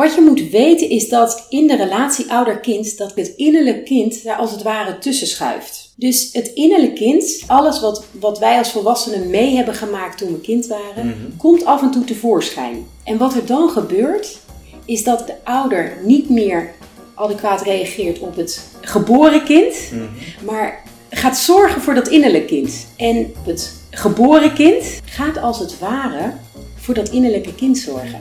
wat je moet weten is dat in de relatie ouder-kind, dat het innerlijk kind daar als het ware tussen schuift. Dus het innerlijk kind, alles wat, wat wij als volwassenen mee hebben gemaakt toen we kind waren, Mhm. komt af en toe tevoorschijn. En wat er dan gebeurt, is dat de ouder niet meer adequaat reageert op het geboren kind, Mhm. maar gaat zorgen voor dat innerlijk kind. En het geboren kind gaat als het ware voor dat innerlijke kind zorgen.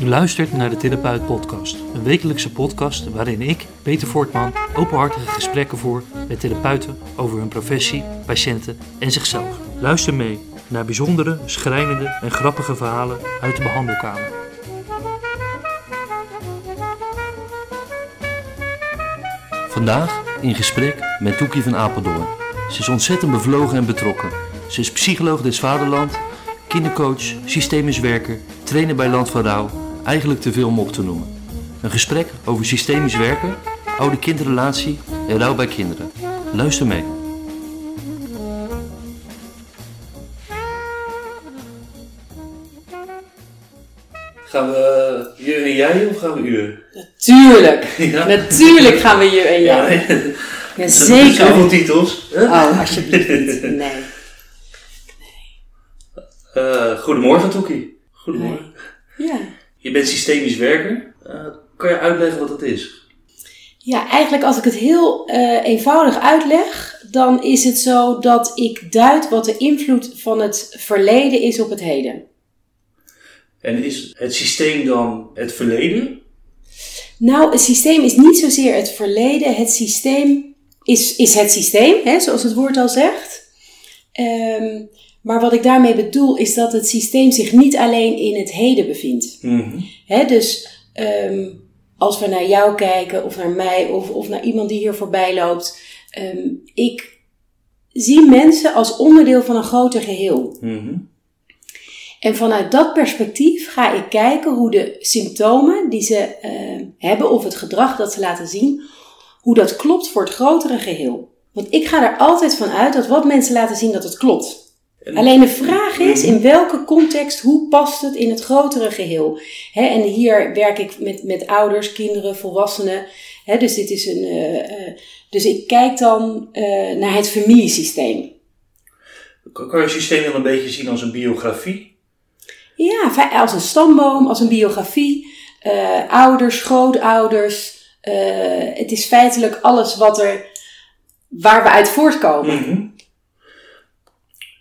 U luistert naar de Therapeut Podcast, een wekelijkse podcast waarin ik, Peter Voortman, openhartige gesprekken voer met therapeuten over hun professie, patiënten en zichzelf. Luister mee naar bijzondere, schrijnende en grappige verhalen uit de behandelkamer. Vandaag in gesprek met Toekie van Apeldoorn. Ze is ontzettend bevlogen en betrokken. Ze is psycholoog des Vaderland, kindercoach, systemisch werker, trainer bij Land van Rouw. Eigenlijk te veel om op te noemen. Een gesprek over systemisch werken, oude kindrelatie en rouw bij kinderen. Luister mee. Gaan we je en jij of gaan we u? Natuurlijk, Ja. natuurlijk gaan we je en Ja, jij. nee. Ja, Zoveel zeker. titels. Oh, alsjeblieft niet. Nee. Eh, goedemorgen Toekie. Goedemorgen. Ja. Je bent systemisch werker. Eh, kan je uitleggen wat dat is? Ja, eigenlijk als ik het heel eh, eenvoudig uitleg, dan is het zo dat ik duid wat de invloed van het verleden is op het heden. En is het systeem dan het verleden? Nou, het systeem is niet zozeer het verleden. Het systeem is, is het systeem, hè, zoals het woord al zegt. Ehm, maar wat ik daarmee bedoel is dat het systeem zich niet alleen in het heden bevindt. Mhm. Dus ehm, als we naar jou kijken, of naar mij, of, of naar iemand die hier voorbij loopt. ehm, ik zie mensen als onderdeel van een groter geheel. Mhm. En vanuit dat perspectief ga ik kijken hoe de symptomen die ze eh, hebben, of het gedrag dat ze laten zien, hoe dat klopt voor het grotere geheel. Want ik ga er altijd van uit dat wat mensen laten zien, dat het klopt. En- Alleen de vraag is in welke context, hoe past het in het grotere geheel? En hier werk ik met, met ouders, kinderen, volwassenen. Dus, dit is een, eh, eh, dus ik kijk dan eh, naar het familiesysteem. Kan je systeem dan een beetje zien als een biografie? Ja, als een stamboom, als een biografie, ouders, grootouders. het is feitelijk alles wat er, waar we uit voortkomen. Mhm.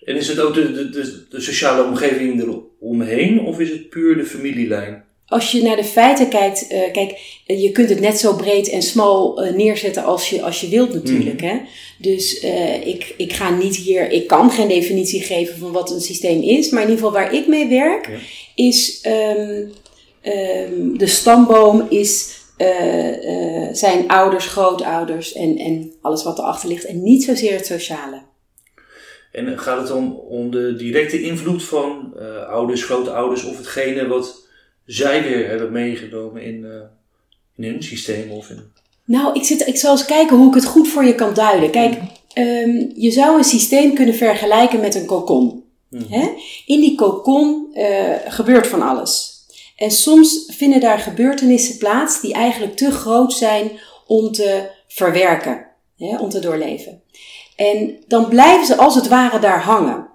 En is het ook de, de, de, de sociale omgeving eromheen of is het puur de familielijn? Als je naar de feiten kijkt, eh, kijk, eh, je kunt het net zo breed en smal eh, neerzetten als je, als je wilt natuurlijk. Hè? Dus ik, ik ga niet hier, ik kan geen definitie geven van wat een systeem is, maar in ieder geval waar ik mee werk, Ja. is ehm, ehm, de stamboom is, zijn ouders, grootouders en, en alles wat erachter ligt en niet zozeer het sociale. En gaat het dan om de directe invloed van eh, ouders, grootouders of hetgene wat zij weer hebben meegenomen in, eh, in hun systeem? Of in... Nou, ik, zit, ik zal eens kijken hoe ik het goed voor je kan duiden. Kijk, ehm, je zou een systeem kunnen vergelijken met een kokon. Hè? In die kokon eh, gebeurt van alles. En soms vinden daar gebeurtenissen plaats die eigenlijk te groot zijn om te verwerken, hè, om te doorleven. En dan blijven ze als het ware daar hangen.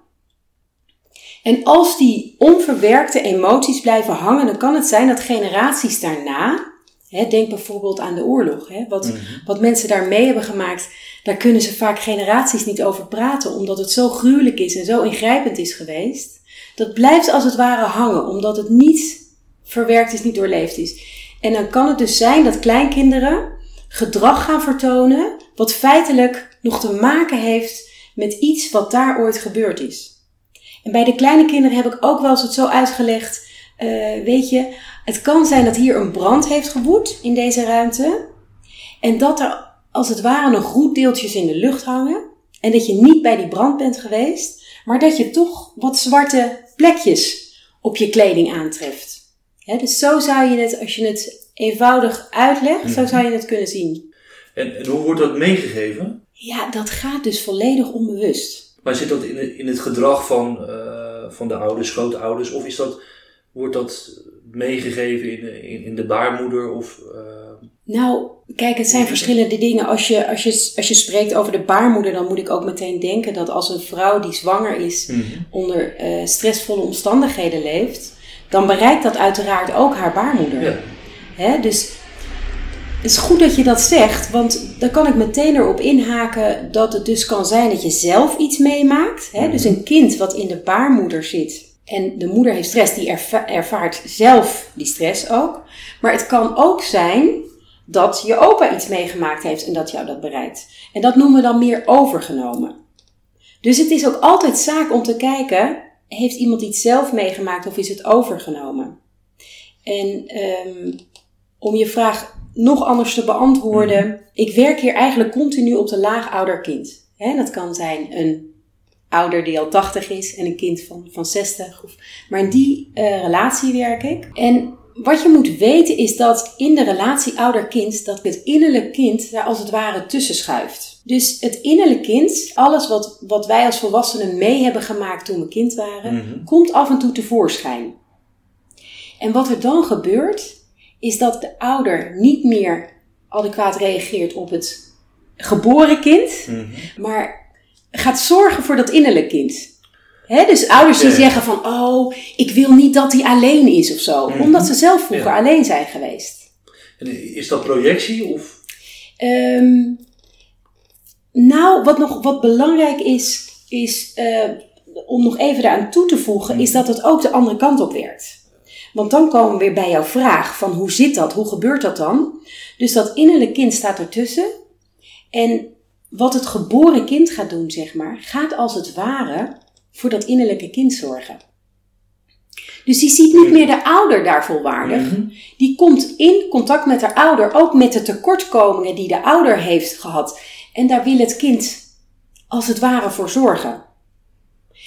En als die onverwerkte emoties blijven hangen, dan kan het zijn dat generaties daarna, hè, denk bijvoorbeeld aan de oorlog, hè, wat, wat mensen daar mee hebben gemaakt, daar kunnen ze vaak generaties niet over praten, omdat het zo gruwelijk is en zo ingrijpend is geweest. Dat blijft als het ware hangen, omdat het niet verwerkt is, niet doorleefd is. En dan kan het dus zijn dat kleinkinderen gedrag gaan vertonen, wat feitelijk nog te maken heeft met iets wat daar ooit gebeurd is. En bij de kleine kinderen heb ik ook wel eens het zo uitgelegd. eh, weet je, het kan zijn dat hier een brand heeft gewoed in deze ruimte. En dat er als het ware nog roetdeeltjes in de lucht hangen. En dat je niet bij die brand bent geweest. Maar dat je toch wat zwarte plekjes op je kleding aantreft. Dus zo zou je het, als je het eenvoudig uitlegt, zo zou je het kunnen zien. En, en hoe wordt dat meegegeven? Ja, dat gaat dus volledig onbewust. Maar zit dat in, het- in het gedrag van, eh, van de ouders, grootouders? Of is dat, wordt dat meegegeven in, in, in de baarmoeder? Of, uh... Nou, kijk, het zijn verschillende dingen. Als je, als, je, als je spreekt over de baarmoeder, dan moet ik ook meteen denken dat als een vrouw die zwanger is Mhm. onder eh, stressvolle omstandigheden leeft, dan bereikt dat uiteraard ook haar baarmoeder. Ja. Hè? Dus het is goed dat je dat zegt, want dan kan ik meteen erop inhaken dat het dus kan zijn dat je zelf iets meemaakt. Hè? Dus een kind wat in de baarmoeder zit en de moeder heeft stress, die erva- ervaart zelf die stress ook. Maar het kan ook zijn dat je opa iets meegemaakt heeft en dat jou dat bereikt. En dat noemen we dan meer overgenomen. Dus het is ook altijd zaak om te kijken, heeft iemand iets zelf meegemaakt of is het overgenomen? En ehm, om je vraag nog anders te beantwoorden, ik werk hier eigenlijk continu op de laag ouder-kind. Dat kan zijn een ouder die al 80 is en een kind van, van 60. Of, maar in die eh, relatie werk ik. En wat je moet weten is dat in de relatie ouder-kind, dat het innerlijk kind daar als het ware tussen schuift. Dus het innerlijk kind, alles wat, wat wij als volwassenen mee hebben gemaakt toen we kind waren, Mhm. komt af en toe tevoorschijn. En wat er dan gebeurt, is dat de ouder niet meer adequaat reageert op het geboren kind, Mhm. maar gaat zorgen voor dat innerlijk kind. Dus ouders die Ja. zeggen van, oh, ik wil niet dat hij alleen is of zo. Mhm. Omdat ze zelf vroeger Ja. alleen zijn geweest. En is dat projectie? Of? Ehm, nou, wat nog wat belangrijk is, is eh, om nog even daaraan toe te voegen, is dat het ook de andere kant op werkt. Want dan komen we weer bij jouw vraag van hoe zit dat, hoe gebeurt dat dan? Dus dat innerlijk kind staat ertussen. En wat het geboren kind gaat doen, zeg maar, gaat als het ware voor dat innerlijke kind zorgen. Dus die ziet niet meer de ouder daar volwaardig. Mhm. Die komt in contact met haar ouder, ook met de tekortkomingen die de ouder heeft gehad. En daar wil het kind als het ware voor zorgen.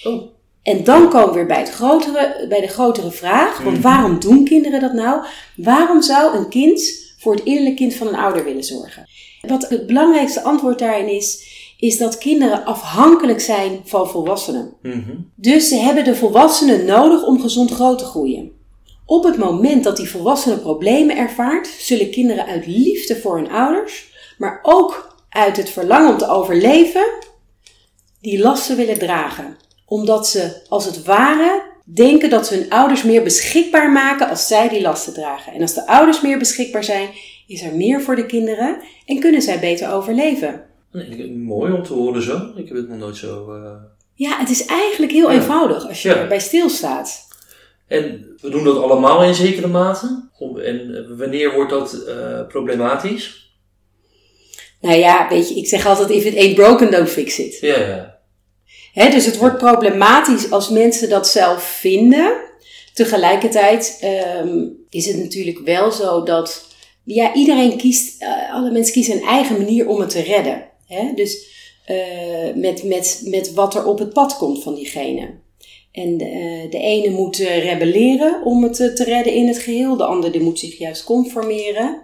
Oh. En dan komen we weer bij, het grotere, bij de grotere vraag. Want Mhm. waarom doen kinderen dat nou? Waarom zou een kind voor het innerlijk kind van een ouder willen zorgen? Wat het belangrijkste antwoord daarin is, is dat kinderen afhankelijk zijn van volwassenen. Mhm. Dus ze hebben de volwassenen nodig om gezond groot te groeien. Op het moment dat die volwassene problemen ervaart, zullen kinderen uit liefde voor hun ouders, maar ook uit het verlangen om te overleven, die lasten willen dragen. Omdat ze als het ware denken dat ze hun ouders meer beschikbaar maken als zij die lasten dragen. En als de ouders meer beschikbaar zijn, is er meer voor de kinderen en kunnen zij beter overleven. Nee, mooi om te horen zo. Ik heb het nog nooit zo. eh, Ja, het is eigenlijk heel Ja. eenvoudig als je Ja. erbij stilstaat. En we doen dat allemaal in zekere mate. En wanneer wordt dat eh, problematisch? Nou ja, weet je, ik zeg altijd: if it ain't broken, don't fix it. Ja, ja. Dus het wordt problematisch als mensen dat zelf vinden. Tegelijkertijd ehm, is het natuurlijk wel zo dat ja, iedereen kiest, eh, alle mensen kiezen een eigen manier om het te redden. Dus eh, met, met, met wat er op het pad komt van diegene. En de, de ene moet eh, rebelleren om het eh, te redden in het geheel, de andere die moet zich juist conformeren.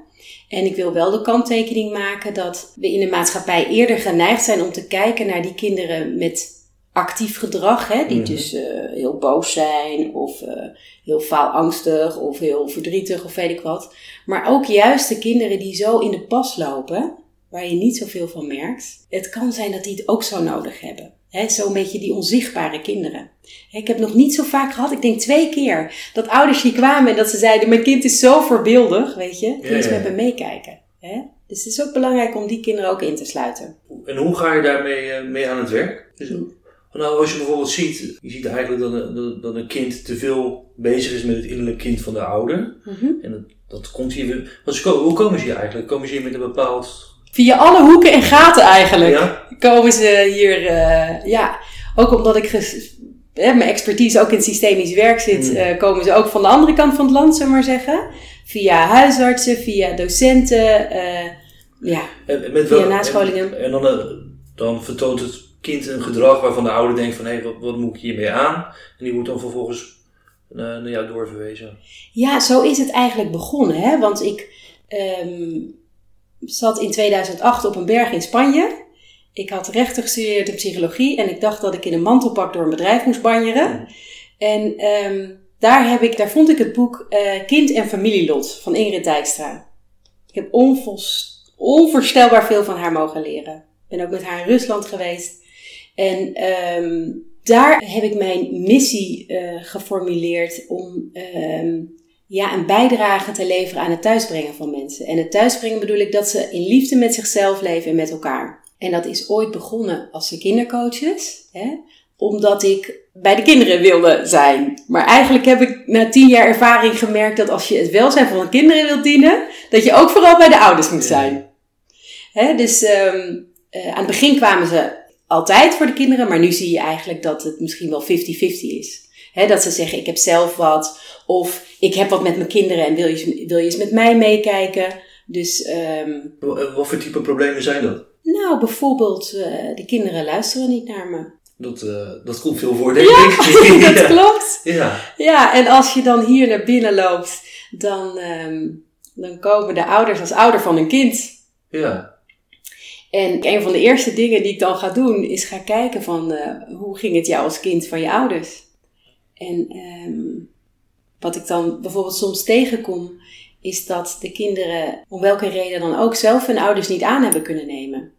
En ik wil wel de kanttekening maken dat we in de maatschappij eerder geneigd zijn om te kijken naar die kinderen met actief gedrag, hè, die Mhm. dus eh, heel boos zijn of eh, heel faalangstig of heel verdrietig of weet ik wat. Maar ook juist de kinderen die zo in de pas lopen, waar je niet zoveel van merkt. Het kan zijn dat die het ook zo nodig hebben. Hè, Zo'n beetje die onzichtbare kinderen. Ik heb nog niet zo vaak gehad, ik denk twee keer, dat ouders hier kwamen en dat ze zeiden: Mijn kind is zo voorbeeldig, weet je, die Ja, eens ja. met me meekijken. Hè? Dus het is ook belangrijk om die kinderen ook in te sluiten. En hoe ga je daarmee eh, mee aan het werk? Dus. Nou, als je bijvoorbeeld ziet, je ziet eigenlijk dat een, dat- een kind te veel bezig is met het innerlijk kind van de ouder. Mhm. En dat, dat komt hier weer. hoe komen ze hier eigenlijk? Komen ze hier met een bepaald. Via alle hoeken en gaten eigenlijk. Ja? komen ze hier, eh, ja, ook omdat ik hè, mijn expertise ook in systemisch werk zit, Mm. eh, komen ze ook van de andere kant van het land, zullen we maar zeggen. Via huisartsen, via docenten, eh, ja. En, met Via wel- nascholingen. En, en dan, dan vertoont het kind een gedrag waarvan de ouder denkt van hé, wat, wat moet ik hiermee aan? En die wordt dan vervolgens eh, naar jou doorverwezen. Ja, zo is het eigenlijk begonnen, hè? want ik ehm, zat in 2008 op een berg in Spanje. Ik had rechten gestudeerd in psychologie en ik dacht dat ik in een mantelpak door een bedrijf moest banjeren. En ehm, daar, heb ik, daar vond ik het boek eh, Kind en Familielot van Ingrid Dijkstra. Ik heb onvoorstelbaar veel van haar mogen leren. Ik ben ook met haar in Rusland geweest. En ehm, daar heb ik mijn missie eh, geformuleerd om ehm, ja, een bijdrage te leveren aan het thuisbrengen van mensen. En het thuisbrengen bedoel ik dat ze in liefde met zichzelf leven en met elkaar. En dat is ooit begonnen als de kindercoaches. Hè? Omdat ik bij de kinderen wilde zijn. Maar eigenlijk heb ik na tien jaar ervaring gemerkt dat als je het welzijn van de kinderen wilt dienen, dat je ook vooral bij de ouders moet zijn. Hè? Dus um, uh, aan het begin kwamen ze altijd voor de kinderen, maar nu zie je eigenlijk dat het misschien wel 50-50 is. Dat ze zeggen, ik heb zelf wat, of ik heb wat met mijn kinderen en wil je, wil je eens met mij meekijken. Dus, um, wat voor type problemen zijn dat? Nou, bijvoorbeeld, uh, de kinderen luisteren niet naar me. Dat, uh, dat komt veel voor, denk ja, ik. dat klopt. Ja. ja, en als je dan hier naar binnen loopt, dan, um, dan komen de ouders als ouder van een kind. Ja. En een van de eerste dingen die ik dan ga doen, is gaan kijken van uh, hoe ging het jou als kind van je ouders. En um, wat ik dan bijvoorbeeld soms tegenkom, is dat de kinderen, om welke reden dan ook, zelf hun ouders niet aan hebben kunnen nemen.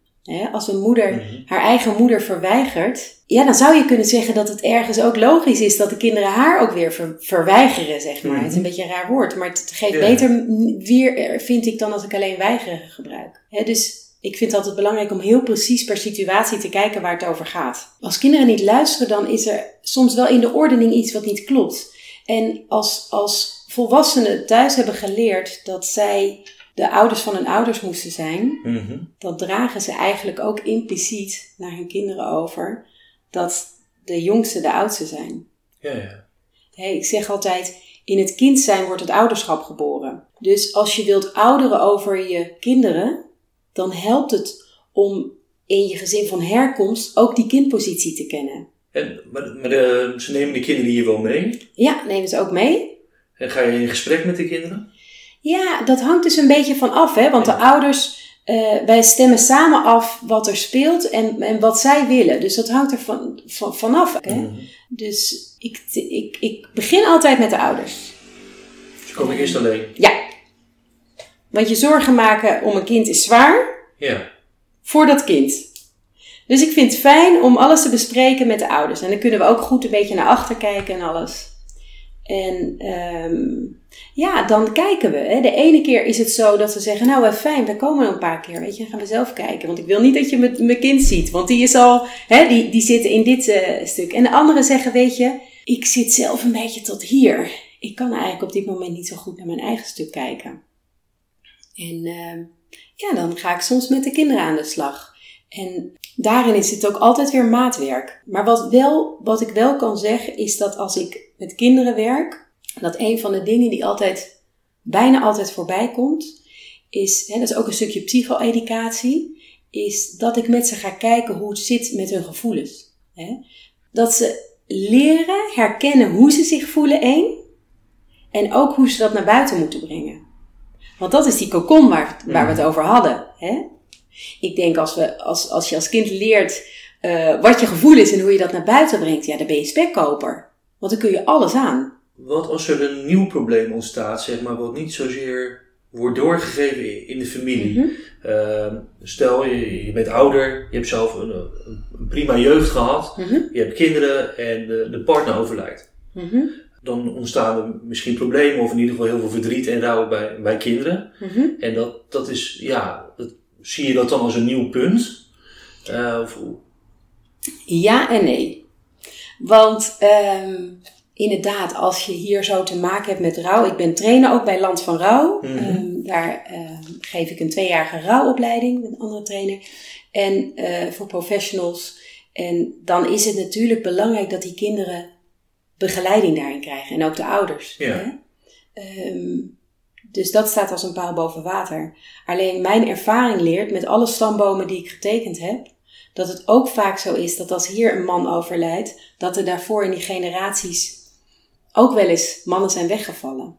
als een moeder Mhm. haar eigen moeder verweigert, ja, dan zou je kunnen zeggen dat het ergens ook logisch is dat de kinderen haar ook weer ver- verweigeren, zeg maar. Mhm. Het is een beetje een raar woord, maar het geeft Ja. beter weer, vind ik, dan als ik alleen weigeren gebruik. dus ik vind het altijd belangrijk om heel precies per situatie te kijken waar het over gaat. Als kinderen niet luisteren, dan is er soms wel in de ordening iets wat niet klopt. En als, als volwassenen thuis hebben geleerd dat zij de ouders van hun ouders moesten zijn, Mhm. dan dragen ze eigenlijk ook impliciet naar hun kinderen over dat de jongste de oudste zijn. Ja, ja. Hey, ik zeg altijd, in het kind zijn wordt het ouderschap geboren. Dus als je wilt ouderen over je kinderen, dan helpt het om in je gezin van herkomst ook die kindpositie te kennen. En, maar maar de, ze nemen de kinderen hier wel mee. Ja, neem ze ook mee. En ga je in gesprek met de kinderen? Ja, dat hangt dus een beetje van af, hè? Want de ouders, uh, wij stemmen samen af wat er speelt en, en wat zij willen. Dus dat hangt er van, van, vanaf. Hè? Mhm. Dus ik, ik, ik begin altijd met de ouders. Dus kom ik eerst alleen? Ja. Want je zorgen maken om een kind is zwaar Ja. voor dat kind. Dus ik vind het fijn om alles te bespreken met de ouders. En dan kunnen we ook goed een beetje naar achter kijken en alles. En um, ja, dan kijken we. Hè. De ene keer is het zo dat ze zeggen, nou wel fijn, we komen een paar keer. Weet je, dan gaan we zelf kijken. Want ik wil niet dat je mijn kind ziet. Want die is al, hè, die, die zit in dit uh, stuk. En de anderen zeggen, weet je, ik zit zelf een beetje tot hier. Ik kan eigenlijk op dit moment niet zo goed naar mijn eigen stuk kijken. En uh, ja, dan ga ik soms met de kinderen aan de slag. En daarin is het ook altijd weer maatwerk. Maar wat, wel, wat ik wel kan zeggen is dat als ik met kinderen werk, dat een van de dingen die altijd, bijna altijd voorbij komt, is, hè, dat is ook een stukje psycho-educatie, is dat ik met ze ga kijken hoe het zit met hun gevoelens. Hè? Dat ze leren herkennen hoe ze zich voelen, één, en ook hoe ze dat naar buiten moeten brengen. Want dat is die kokon waar, waar we het over hadden. Hè? Ik denk als, we, als, als je als kind leert uh, wat je gevoel is en hoe je dat naar buiten brengt, ja, dan ben je spekkoper. Want dan kun je alles aan. Wat als er een nieuw probleem ontstaat, zeg maar, wat niet zozeer wordt doorgegeven in de familie? Mm -hmm. uh, stel, je, je, bent ouder, je hebt zelf een, een prima jeugd gehad, mm -hmm. je hebt kinderen en de, de partner overlijdt. Mm -hmm. Dan ontstaan er misschien problemen of in ieder geval heel veel verdriet en rouw bij, bij kinderen. Mhm. En dat, dat is, ja, dat, zie je dat dan als een nieuw punt? Uh, of, ja en nee. Want um, inderdaad, als je hier zo te maken hebt met rouw. Ik ben trainer ook bij Land van Rouw. Mhm. Um, daar um, geef ik een tweejarige rouwopleiding met een andere trainer. En uh, voor professionals. En dan is het natuurlijk belangrijk dat die kinderen begeleiding daarin krijgen. En ook de ouders. Ja. dus dat staat als een paal boven water. Alleen mijn ervaring leert met alle stambomen die ik getekend heb dat het ook vaak zo is dat als hier een man overlijdt, dat er daarvoor in die generaties ook wel eens mannen zijn weggevallen.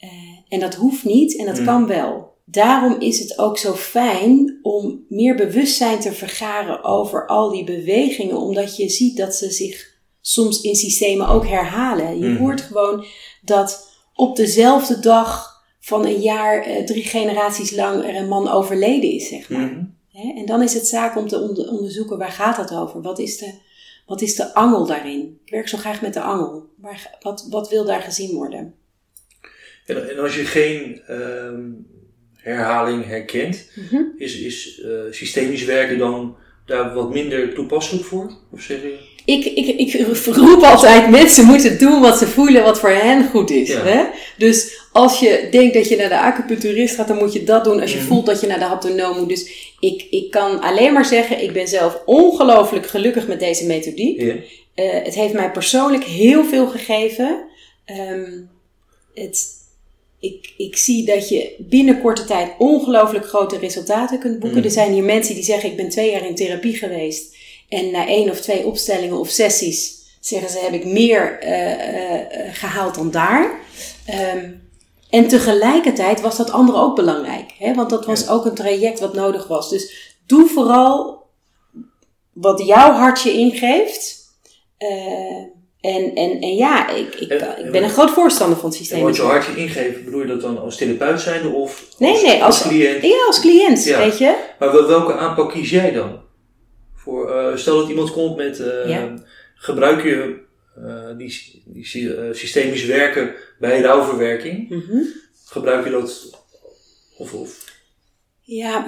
Uh, en dat hoeft niet en dat Mm. kan wel. Daarom is het ook zo fijn om meer bewustzijn te vergaren over al die bewegingen, omdat je ziet dat ze zich soms in systemen ook herhalen. Je Mhm. hoort gewoon dat op dezelfde dag van een jaar, eh, drie generaties lang, er een man overleden is, zeg maar. Mhm. En dan is het zaak om te onder- onderzoeken waar gaat dat over? Wat is de, wat is de angel daarin? Ik werk zo graag met de angel. Waar, wat, wat wil daar gezien worden? En, en als je geen ehm, herhaling herkent, Mhm. is, is eh, systemisch werken dan daar wat minder toepasselijk voor? Of zeg je? Ik, ik, ik roep altijd, mensen moeten doen wat ze voelen, wat voor hen goed is. Ja. Hè? Dus als je denkt dat je naar de acupuncturist gaat, dan moet je dat doen. Als je voelt dat je naar de haptonoom moet. Dus ik, ik kan alleen maar zeggen, ik ben zelf ongelooflijk gelukkig met deze methodiek. Eh, het heeft mij persoonlijk heel veel gegeven. Ehm, het, ik, ik zie dat je binnen korte tijd ongelooflijk grote resultaten kunt boeken. Mhm. Er zijn hier mensen die zeggen: Ik ben twee jaar in therapie geweest. En na één of twee opstellingen of sessies zeggen ze: Heb ik meer eh, eh, eh, gehaald dan daar. Ehm, en tegelijkertijd was dat andere ook belangrijk. Hè? Want dat was Ja. ook een traject wat nodig was. Dus doe vooral wat jouw hartje ingeeft. En, en, en ja, ik, ik, En- ik ben een groot voorstander van het En systeem. wat je hartje ingeeft, bedoel je dat dan als therapeut zijnde of Nee, als, nee, als, cliënt? Ja, als cliënt, Ja. weet je. Maar wel- welke aanpak kies jij dan? Voor, eh, stel dat iemand komt met, eh, Ja. gebruik je eh, die, die sy- systemisch werken bij rouwverwerking? Mhm. Gebruik je dat? Of, of Ja,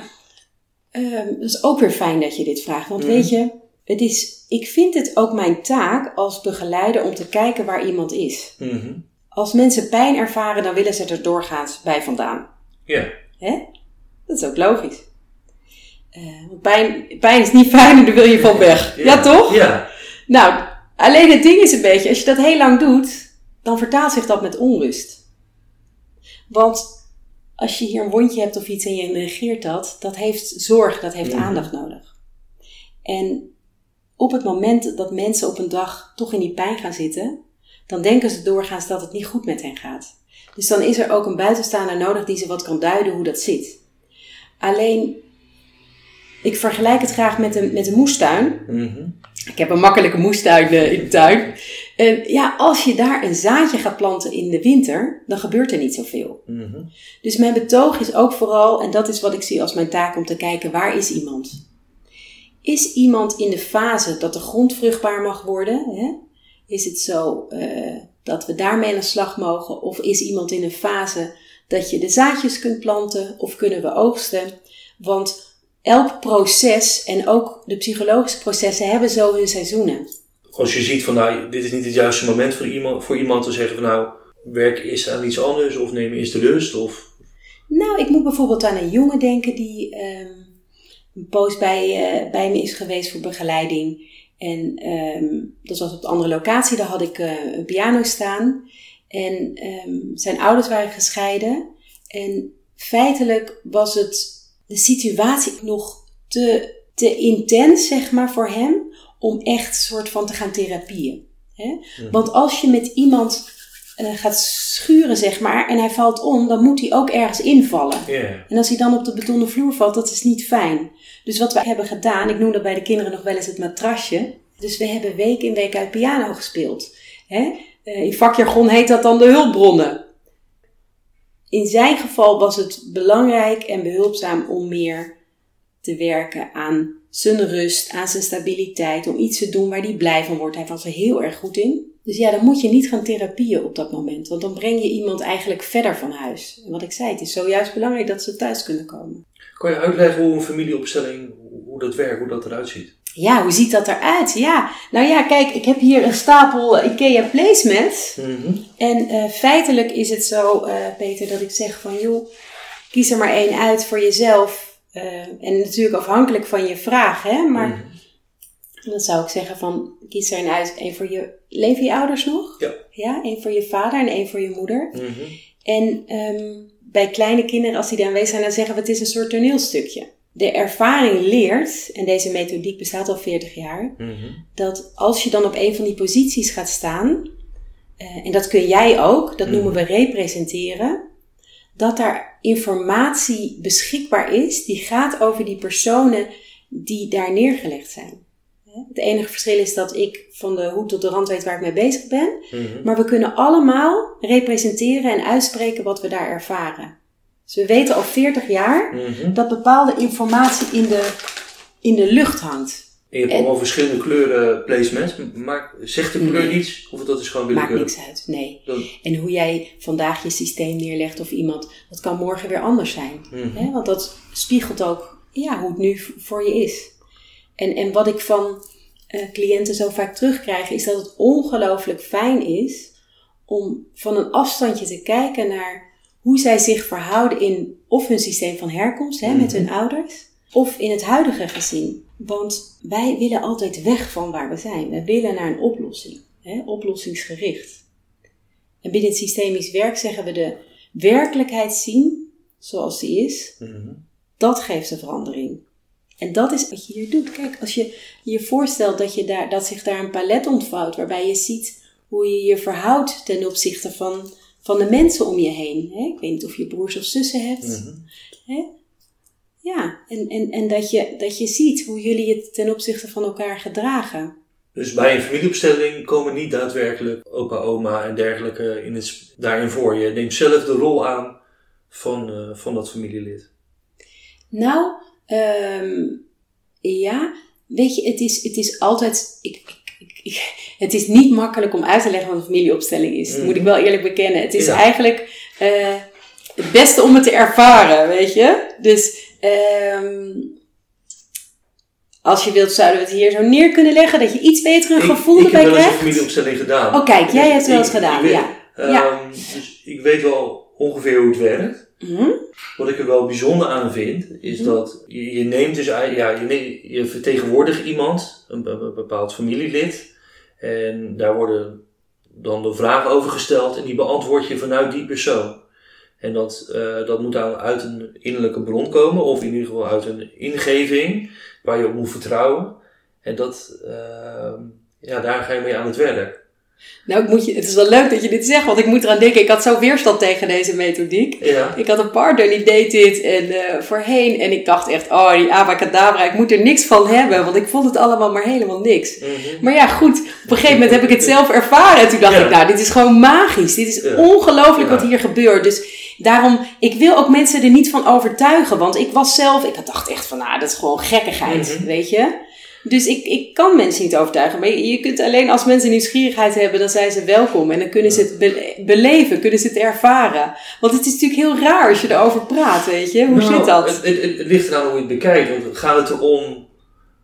ehm, dat is ook weer fijn dat je dit vraagt. Want Mhm. weet je, het is, ik vind het ook mijn taak als begeleider om te kijken waar iemand is. Mhm. Als mensen pijn ervaren, dan willen ze er doorgaans bij vandaan. Ja. Hè? Dat is ook logisch. Eh, want pijn, pijn is niet fijn en daar wil je van weg. Ja, toch? Ja. Nou, alleen het ding is een beetje, als je dat heel lang doet, dan vertaalt zich dat met onrust. Want als je hier een wondje hebt of iets en je negeert dat, dat heeft zorg, dat heeft aandacht nodig. En op het moment dat mensen op een dag toch in die pijn gaan zitten, dan denken ze doorgaans dat het niet goed met hen gaat. Dus dan is er ook een buitenstaander nodig die ze wat kan duiden hoe dat zit. Alleen, ik vergelijk het graag met een, met een moestuin. Mhm. Ik heb een makkelijke moestuin eh, in de tuin. En ja, als je daar een zaadje gaat planten in de winter, dan gebeurt er niet zoveel. Mhm. Dus mijn betoog is ook vooral, en dat is wat ik zie als mijn taak om te kijken, waar is iemand? Is iemand in de fase dat de grond vruchtbaar mag worden? Hè? Is het zo eh, dat we daarmee aan de slag mogen? Of is iemand in een fase dat je de zaadjes kunt planten? Of kunnen we oogsten? Want elk proces en ook de psychologische processen hebben zo hun seizoenen. Als je ziet van nou, dit is niet het juiste moment voor iemand, voor iemand te zeggen van nou, werk eens aan iets anders of neem eerst de rust of... Nou, ik moet bijvoorbeeld aan een jongen denken die ehm, een poos bij, eh, bij me is geweest voor begeleiding. En ehm, dat was op een andere locatie, daar had ik eh, een piano staan. En ehm, zijn ouders waren gescheiden. En feitelijk was het de situatie nog te, te intens, zeg maar, voor hem om echt soort van te gaan therapieën. Hè? Want als je met iemand eh, gaat schuren, zeg maar, en hij valt om, dan moet hij ook ergens invallen. En als hij dan op de betonnen vloer valt, dat is niet fijn. Dus wat we hebben gedaan, ik noem dat bij de kinderen nog wel eens het matrasje. Dus we hebben week in week uit piano gespeeld. Hè? Eh, in vakjargon heet dat dan de hulpbronnen. In zijn geval was het belangrijk en behulpzaam om meer te werken aan zijn rust, aan zijn stabiliteit, om iets te doen waar hij blij van wordt. Hij was er heel erg goed in. Dus ja, dan moet je niet gaan therapieën op dat moment, want dan breng je iemand eigenlijk verder van huis. En wat ik zei, het is zojuist belangrijk dat ze thuis kunnen komen. Kan je uitleggen hoe een familieopstelling, hoe dat werkt, hoe dat eruit ziet? Ja, hoe ziet dat eruit? Ja, nou ja, kijk, ik heb hier een stapel eh, IKEA placemats. Mhm. En eh, feitelijk is het zo, eh, Peter, dat ik zeg van joh, kies er maar één uit voor jezelf. En natuurlijk afhankelijk van je vraag, hè. Maar Mhm. dan zou ik zeggen van, kies er een uit. één voor je, leven je ouders nog? Ja. Ja, één voor je vader en één voor je moeder. Mhm. En ehm, bij kleine kinderen, als die daar aanwezig zijn, dan zeggen we het is een soort toneelstukje. De ervaring leert, en deze methodiek bestaat al 40 jaar, Mhm. dat als je dan op een van die posities gaat staan, eh, en dat kun jij ook, dat noemen we representeren, dat daar informatie beschikbaar is die gaat over die personen die daar neergelegd zijn. Het enige verschil is dat ik van de hoed tot de rand weet waar ik mee bezig ben. Mhm. Maar we kunnen allemaal representeren en uitspreken wat we daar ervaren. Dus we weten al 40 jaar Mhm. dat bepaalde informatie in de, in de lucht hangt. En je hebt En- allemaal verschillende kleuren placements. Maar zegt de kleur Nee. iets? Of dat is gewoon Maakt willekeurig? niks uit, nee. Dan- En hoe jij vandaag je systeem neerlegt of iemand, dat kan morgen weer anders zijn. Mhm. Hè? Want dat spiegelt ook ja, hoe het nu voor je is. En, en wat ik van eh, cliënten zo vaak terugkrijg, is dat het ongelooflijk fijn is om van een afstandje te kijken naar hoe zij zich verhouden in of hun systeem van herkomst hè, met hun ouders, of in het huidige gezin. Want wij willen altijd weg van waar we zijn. We willen naar een oplossing, hè, oplossingsgericht. En binnen het systemisch werk zeggen we de werkelijkheid zien zoals die is, Mhm. dat geeft de verandering. En dat is wat je hier doet. Kijk, als je je voorstelt dat, je daar, dat zich daar een palet ontvouwt waarbij je ziet hoe je je verhoudt ten opzichte van, van de mensen om je heen. Hè? Ik weet niet of je broers of zussen hebt. Mhm. Hè? Ja, en, en, en dat, je, dat je ziet hoe jullie je ten opzichte van elkaar gedragen. Dus bij een familieopstelling komen niet daadwerkelijk opa, oma en dergelijke in het, daarin voor. Je neemt zelf de rol aan van, eh, van dat familielid. Nou, ehm, ja, weet je, het is, het is altijd. Ik- het is niet makkelijk om uit te leggen wat een familieopstelling is. Dat moet ik wel eerlijk bekennen. Het is Ja. eigenlijk eh, het beste om het te ervaren, weet je. Dus ehm, als je wilt, zouden we het hier zo neer kunnen leggen dat je iets beter een gevoel ik, ik heb erbij wel eens een krijgt. familieopstelling gedaan. Oh, kijk, jij hebt het wel eens gedaan, ik weet- ja. ehm. Dus ik weet wel ongeveer hoe het werkt. Mhm. Wat ik er wel bijzonder aan vind, is dat je, je neemt dus ja, je, neemt- je vertegenwoordigt iemand, een, be- be- bepaald familielid. En daar worden dan de vragen over gesteld en die beantwoord je vanuit die persoon. En dat, eh, dat moet dan uit een innerlijke bron komen, of in ieder geval uit een ingeving waar je op moet vertrouwen. En dat, ehm, ja, daar ga je mee aan het werk. Nou, ik moet je, het is wel leuk dat je dit zegt, want ik moet eraan denken, ik had zo weerstand tegen deze methodiek. Ja, Ik had een partner die deed dit en eh, voorheen. En ik dacht echt, oh die abacadabra, ik moet er niks van hebben. Want ik vond het allemaal maar helemaal niks. Mhm. Maar ja, goed, op een gegeven moment heb ik het zelf ervaren. En toen dacht Ja. ik, nou, dit is gewoon magisch. Dit is Ja. ongelooflijk wat hier gebeurt. Dus daarom, ik wil ook mensen er niet van overtuigen. Want ik was zelf, ik dacht echt van, nou, dat is gewoon gekkigheid, Mhm. weet je. Dus ik, ik kan mensen niet overtuigen. Maar je, je kunt alleen als mensen nieuwsgierigheid hebben, dan zijn ze welkom. En dan kunnen ze het be- beleven, kunnen ze het ervaren. Want het is natuurlijk heel raar als je erover praat, weet je. Hoe Nou, zit dat? Het, het, het ligt eraan hoe je het bekijkt. Want gaat het erom,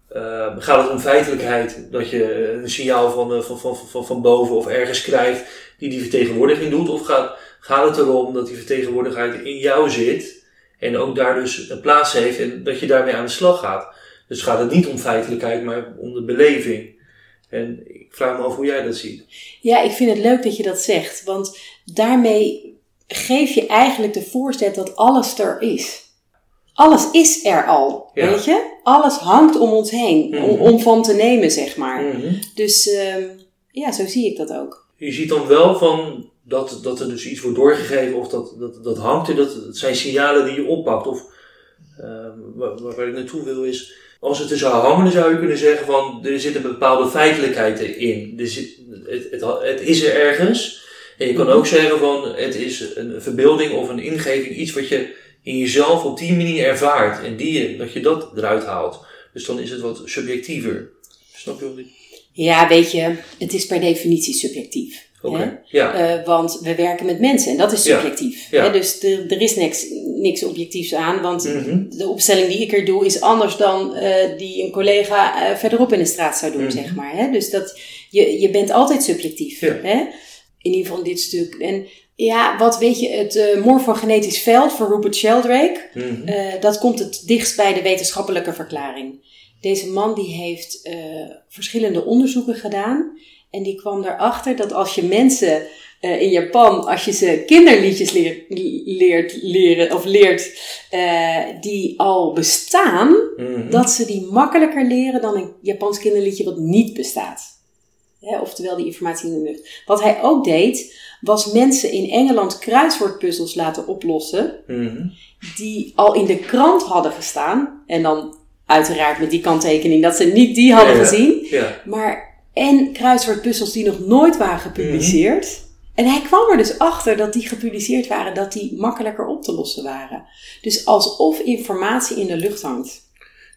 eh, gaat het om feitelijkheid dat je een signaal van, eh, van, van, van, van boven of ergens krijgt die die vertegenwoordiging doet? Of gaat, gaat het erom dat die vertegenwoordigheid in jou zit en ook daar dus een plaats heeft en dat je daarmee aan de slag gaat? Dus gaat het niet om feitelijkheid, maar om de beleving. En ik vraag me af hoe jij dat ziet. Ja, ik vind het leuk dat je dat zegt. Want daarmee geef je eigenlijk de voorzet dat alles er is. Alles is er al, Ja. weet je? Alles hangt om ons heen, Mhm. om, om van te nemen, zeg maar. Mhm. Dus ehm, ja, zo zie ik dat ook. Je ziet dan wel van dat, dat er dus iets wordt doorgegeven of dat, dat, dat hangt er, dat het zijn signalen die je oppakt. Of ehm, waar ik naartoe wil is, als het er zou hangen, dan zou je kunnen zeggen van er zit een bepaalde feitelijkheid in. Er zit, het, het, het is er ergens. En je kan ook zeggen van het is een verbeelding of een ingeving, iets wat je in jezelf op die manier ervaart. En die, dat je dat eruit haalt. Dus dan is het wat subjectiever. Snap je wat ik? Ja, weet je, het is per definitie subjectief. Ja. Eh, want we werken met mensen en dat is Ja. subjectief. Ja. Hè? Dus er, er is niks, niks objectiefs aan, want Mhm. de opstelling die ik er doe is anders dan eh, die een collega eh, verderop in de straat zou doen, Mhm. zeg maar. Hè? Dus dat, je, je bent altijd subjectief. Ja. Hè? In ieder geval dit stuk. En ja, wat weet je, het morfogenetisch veld van Rupert Sheldrake, Mhm. dat komt het dichtst bij de wetenschappelijke verklaring. Deze man die heeft verschillende onderzoeken gedaan. En die kwam erachter dat als je mensen eh, in Japan, als je ze kinderliedjes leert, leert leren of leert eh, die al bestaan, Mhm. dat ze die makkelijker leren dan een Japans kinderliedje wat niet bestaat. Oftewel die informatie in de lucht. Wat hij ook deed, was mensen in Engeland kruiswoordpuzzels laten oplossen Mhm. die al in de krant hadden gestaan. En dan Uiteraard met die kanttekening dat ze niet die hadden ja. gezien. Ja. Maar en kruiswoordpuzzels die nog nooit waren gepubliceerd. En hij kwam er dus achter dat die gepubliceerd waren, dat die makkelijker op te lossen waren. Dus alsof informatie in de lucht hangt.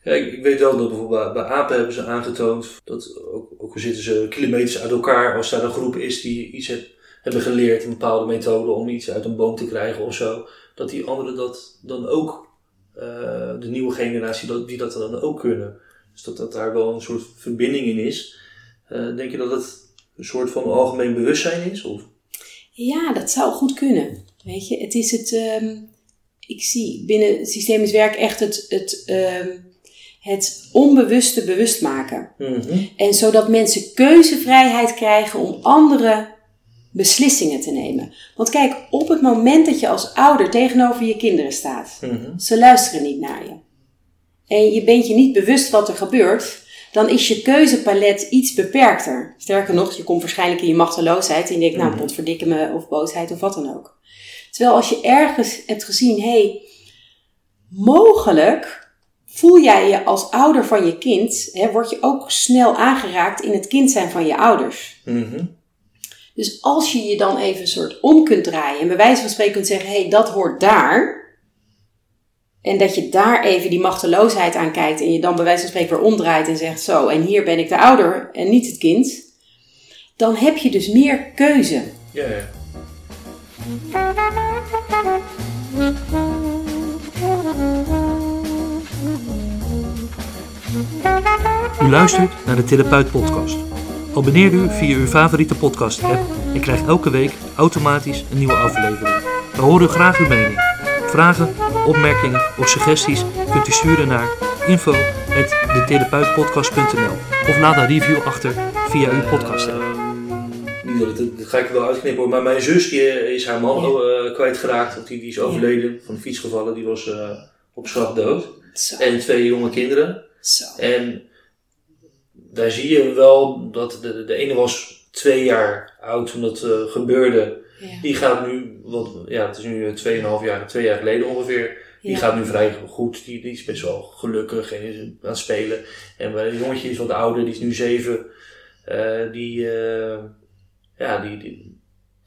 Ja, ik, ik weet wel dat bijvoorbeeld bij, apen hebben ze aangetoond dat ook, ook zitten ze kilometers uit elkaar, als daar een groep is die iets heb- hebben geleerd, een bepaalde methode om iets uit een boom te krijgen of zo, dat die anderen dat dan ook, eh, de nieuwe generatie, dat, die dat dan ook kunnen. Dus dat, dat daar wel een soort verbinding in is. Eh, denk je dat het een soort van algemeen bewustzijn is? Of? Ja, dat zou goed kunnen. Weet je, het is het. ehm, ik zie binnen systemisch werk echt het, het, ehm, het onbewuste bewust maken. Mhm. En zodat mensen keuzevrijheid krijgen om andere beslissingen te nemen. Want kijk, op het moment dat je als ouder tegenover je kinderen staat, Mhm. ze luisteren niet naar je. En je bent je niet bewust wat er gebeurt, dan is je keuzepalet iets beperkter. Sterker nog, je komt waarschijnlijk in je machteloosheid en je denkt, nou, Mhm. potverdikke me, of boosheid, of wat dan ook. Terwijl als je ergens hebt gezien, hé, hey, mogelijk voel jij je als ouder van je kind, hè, word je ook snel aangeraakt in het kind zijn van je ouders. Mhm. Dus als je je dan even een soort om kunt draaien en bij wijze van spreken kunt zeggen, hé, hey, dat hoort daar. En dat je daar even die machteloosheid aan kijkt en je dan bij wijze van spreken weer omdraait en zegt, zo, en hier ben ik de ouder en niet het kind. Dan heb je dus meer keuze. Ja, ja. U luistert naar de Therapeut Podcast. Abonneer u via uw favoriete podcast app en krijgt elke week automatisch een nieuwe aflevering. We horen graag uw mening. Vragen, opmerkingen of suggesties kunt u sturen naar info.detherapeutpodcast.nl of laat een review achter via uw podcast app. Niet dat, het, dat ga ik wel uitknippen hoor, maar mijn zus die eh, is haar man Ja. eh, kwijtgeraakt. Of die, die is overleden van de fiets gevallen, die was eh, op slag dood. Zo. En twee jonge kinderen. Zo. En daar zie je wel dat de, de ene was twee jaar oud toen dat eh, gebeurde. Ja. Die gaat nu, wat, ja, het is nu eh, 2,5 jaar, twee jaar geleden ongeveer. Die Ja. gaat nu vrij goed. Die, die is best wel gelukkig en is aan het spelen. En bij een jongetje is wat ouder, die is nu zeven. Eh, die, eh, ja, die, die,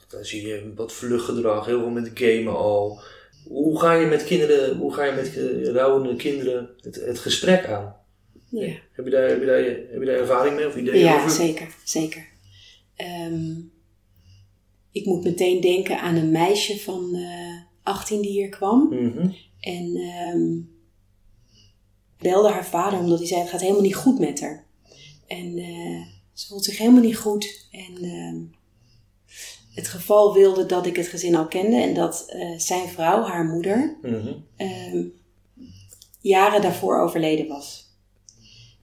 daar zie je wat vluchtgedrag, heel veel met gamen al. Hoe ga je met kinderen, hoe ga je met eh, rouwende kinderen het, het gesprek aan? Ja. Heb je daar, heb je daar, heb je daar ervaring mee of ideeën Ja, over? zeker, zeker. Ehm, ik moet meteen denken aan een meisje van eh 18 die hier kwam. Mhm. En ehm, belde haar vader omdat hij zei: Het gaat helemaal niet goed met haar. En eh, ze voelt zich helemaal niet goed. En ehm, het geval wilde dat ik het gezin al kende en dat eh, zijn vrouw, haar moeder, Mhm. ehm, jaren daarvoor overleden was.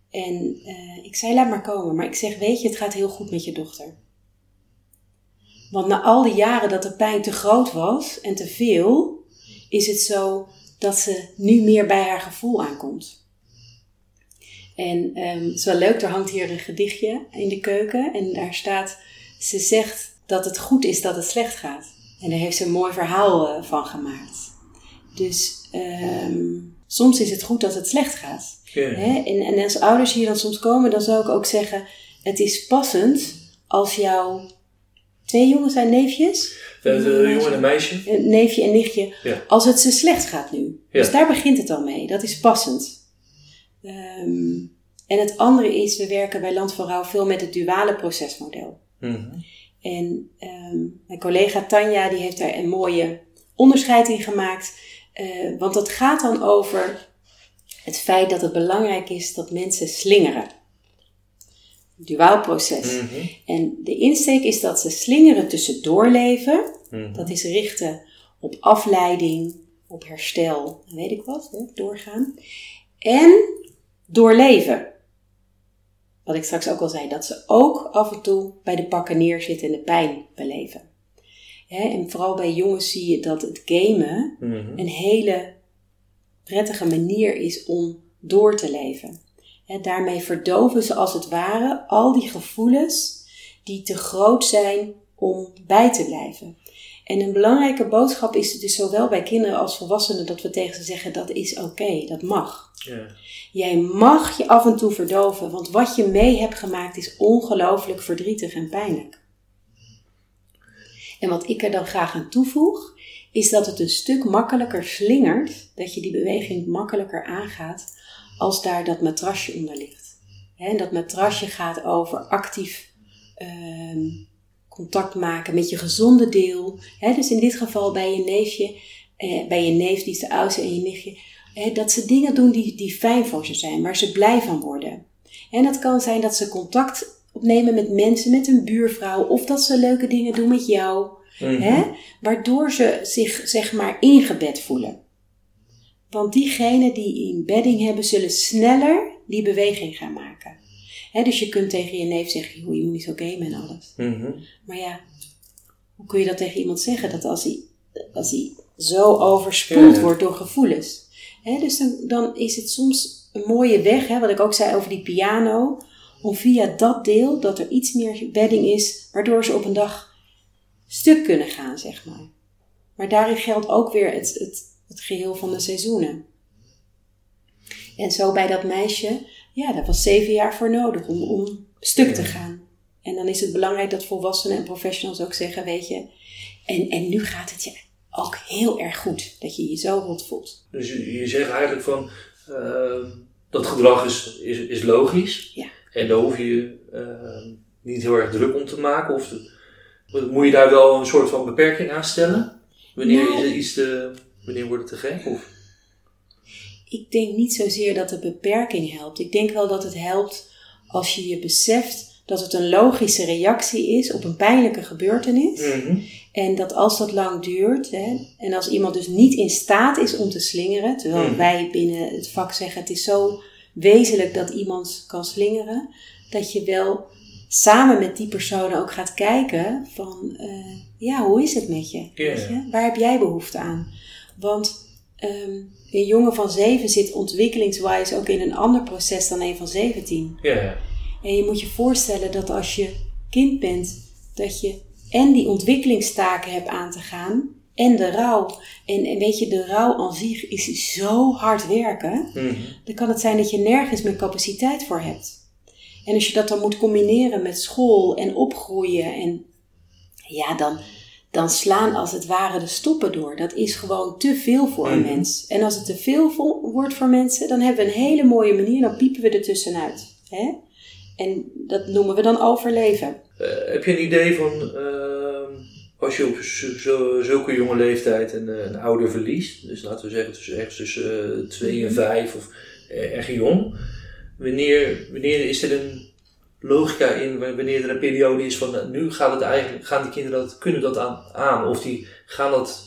En ik zei, laat maar komen. Maar ik zeg, weet je, het gaat heel goed met je dochter. Want na al die jaren dat de pijn te groot was en te veel, is het zo dat ze nu meer bij haar gevoel aankomt. En ehm, het is wel leuk, er hangt hier een gedichtje in de keuken. En daar staat, ze zegt dat het goed is dat het slecht gaat. En daar heeft ze een mooi verhaal eh, van gemaakt. Dus ehm, soms is het goed dat het slecht gaat. Hè? En, en als ouders hier dan soms komen, dan zou ik ook zeggen: het is passend als jouw twee jongens zijn neefjes, een jongen en een meisje. een neefje en nichtje, Ja. als het ze slecht gaat nu. Ja. Dus daar begint het al mee. Dat is passend. Ehm, en het andere is, we werken bij Land van Rouw veel met het duale procesmodel. Mhm. En ehm, mijn collega Tanja die heeft daar een mooie onderscheid in gemaakt. Eh, want dat gaat dan over het feit dat het belangrijk is dat mensen slingeren. Duaal proces. Mhm. En de insteek is dat ze slingeren tussendoor leven. Mhm. Dat is richten op afleiding, op herstel, weet ik wat, hè, doorgaan. En doorleven. Wat ik straks ook al zei, dat ze ook af en toe bij de pakken neerzitten en de pijn beleven. Hè, en vooral bij jongens zie je dat het gamen Mhm. een hele prettige manier is om door te leven. Hè, daarmee verdoven ze als het ware al die gevoelens die te groot zijn om bij te blijven. En een belangrijke boodschap is het dus zowel bij kinderen als volwassenen dat we tegen ze zeggen dat is oké, dat mag. Ja. Jij mag je af en toe verdoven, want wat je mee hebt gemaakt is ongelooflijk verdrietig en pijnlijk. En wat ik er dan graag aan toevoeg, is dat het een stuk makkelijker slingert, dat je die beweging makkelijker aangaat, als daar dat matrasje onder ligt. En dat matrasje gaat over actief ehm, contact maken met je gezonde deel. dus in dit geval bij je neefje, eh, bij je neef die is de oudste en je nichtje, dat ze dingen doen die, die fijn voor ze zijn, waar ze blij van worden. En dat kan zijn dat ze contact opnemen met mensen, met een buurvrouw, of dat ze leuke dingen doen met jou. Mhm. Waardoor ze zich zeg maar ingebed voelen. Want diegenen die in bedding hebben, zullen sneller die beweging gaan maken. dus je kunt tegen je neef zeggen, joh, je moet niet zo gamen en alles. Mhm. Maar ja, hoe kun je dat tegen iemand zeggen? Dat als hij, als hij zo overspoeld wordt door gevoelens. dus dan, dan, is het soms een mooie weg, wat ik ook zei over die piano. Om via dat deel, dat er iets meer bedding is, waardoor ze op een dag stuk kunnen gaan, zeg maar. Maar daarin geldt ook weer het, het, het geheel van de seizoenen. En zo bij dat meisje, ja, daar was zeven jaar voor nodig om, om stuk te gaan. En dan is het belangrijk dat volwassenen en professionals ook zeggen, weet je, en, en nu gaat het je ook heel erg goed dat je je zo rot voelt. Dus je, je zegt eigenlijk van, uh, dat gedrag is, is, is logisch. Ja. En daar hoef je uh, niet heel erg druk om te maken. Of moet je daar wel een soort van beperking aan stellen? Wanneer, Nou. is het iets te, wanneer wordt het te gek? Of? Ik denk niet zozeer dat de beperking helpt. Ik denk wel dat het helpt als je je beseft dat het een logische reactie is op een pijnlijke gebeurtenis. Mhm. En dat als dat lang duurt, hè, en als iemand dus niet in staat is om te slingeren, terwijl Mhm. wij binnen het vak zeggen het is zo wezenlijk dat iemand kan slingeren, dat je wel samen met die persoon ook gaat kijken van, eh, ja, hoe is het met je? Weet je? Waar heb jij behoefte aan? Want ehm, een jongen van zeven zit ontwikkelingswijs ook in een ander proces dan een van 17. Ja. En je moet je voorstellen dat als je kind bent, dat je en die ontwikkelingstaken hebt aan te gaan en de rouw. En, en weet je, de rouw aan zich is zo hard werken. Mhm. Dan kan het zijn dat je nergens meer capaciteit voor hebt. En als je dat dan moet combineren met school en opgroeien en ja, dan, dan slaan als het ware de stoppen door. Dat is gewoon te veel voor een Mhm. mens. En als het te veel wordt voor mensen, dan hebben we een hele mooie manier, dan piepen we er tussenuit. Hè? En dat noemen we dan overleven. Eh, heb je een idee van, ehm, als je op zulke jonge leeftijd een, eh, een ouder verliest, dus laten we zeggen tussen, ergens tussen eh, twee en vijf of erg jong, wanneer, wanneer is er een logica in, wa- wanneer er een periode is van, nu gaat het eigenlijk, gaan die kinderen dat, kunnen dat aan, aan of die gaan dat,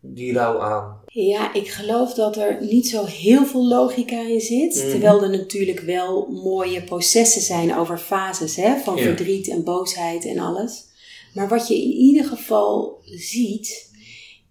die rouw aan? Ja, ik geloof dat er niet zo heel veel logica in zit. Mhm. Terwijl er natuurlijk wel mooie processen zijn over fases hè, van Ja. verdriet en boosheid en alles. Maar wat je in ieder geval ziet,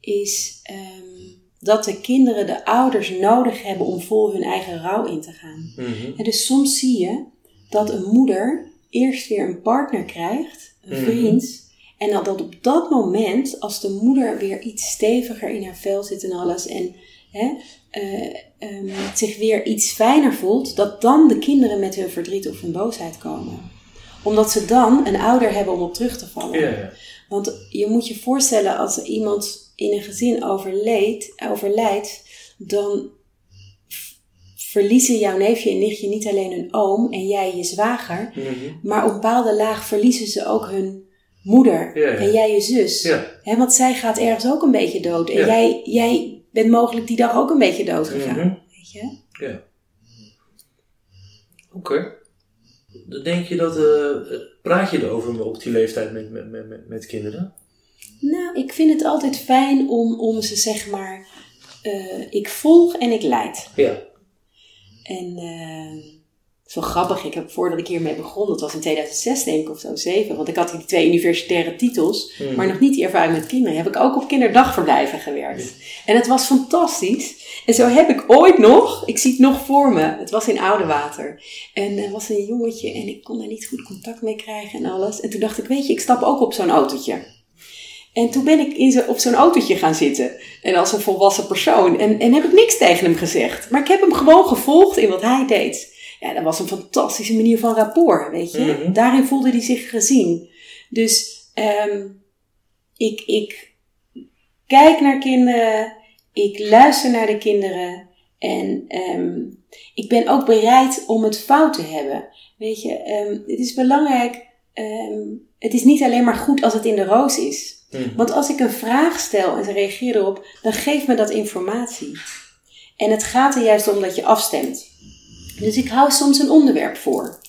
is ehm, dat de kinderen de ouders nodig hebben om vol hun eigen rouw in te gaan. Mhm. En dus soms zie je dat een moeder eerst weer een partner krijgt, een Mhm. vriend. En dat dat op dat moment, als de moeder weer iets steviger in haar vel zit en alles. En hè, eh, ehm, zich weer iets fijner voelt, dat dan de kinderen met hun verdriet of hun boosheid komen. Omdat ze dan een ouder hebben om op terug te vallen. Want je moet je voorstellen, als iemand in een gezin overleed, overlijdt, dan verliezen jouw neefje en nichtje niet alleen hun oom en jij je zwager, Mhm. maar op een bepaalde laag verliezen ze ook hun moeder Ja, ja. en jij je zus. Ja. Want zij gaat ergens ook een beetje dood. En jij, jij bent mogelijk die dag ook een beetje dood gegaan. Mhm. Weet je? Ja. Oké. Dan denk je dat, eh, praat je erover op die leeftijd met, met, met, met- met kinderen? Nou, ik vind het altijd fijn om, om ze zeg maar, eh, ik volg en ik leid. Ja. En eh, het is wel grappig, ik heb voordat ik hiermee begon, dat was in 2006 denk ik of zo, 7, want ik had die twee universitaire titels, Hmm. maar nog niet die ervaring met kinderen, heb ik ook op kinderdagverblijven gewerkt. En het was fantastisch. En zo heb ik ooit nog, ik zie het nog voor me, het was in Oudewater. En er was een jongetje en ik kon daar niet goed contact mee krijgen en alles. En toen dacht ik, weet je, ik stap ook op zo'n autootje. En toen ben ik in zo, op zo'n autootje gaan zitten. En als een volwassen persoon. En, en heb ik niks tegen hem gezegd. Maar ik heb hem gewoon gevolgd in wat hij deed. Ja, dat was een fantastische manier van rapport, weet je. Mhm. Daarin voelde hij zich gezien. Dus ehm, ik, ik kijk naar kinderen. Ik luister naar de kinderen. En ehm, ik ben ook bereid om het fout te hebben. Weet je, ehm, het is belangrijk. het is niet alleen maar goed als het in de roos is. Mhm. Want als ik een vraag stel en ze reageren erop, dan geeft me dat informatie. En het gaat er juist om dat je afstemt. Dus ik hou soms een onderwerp voor.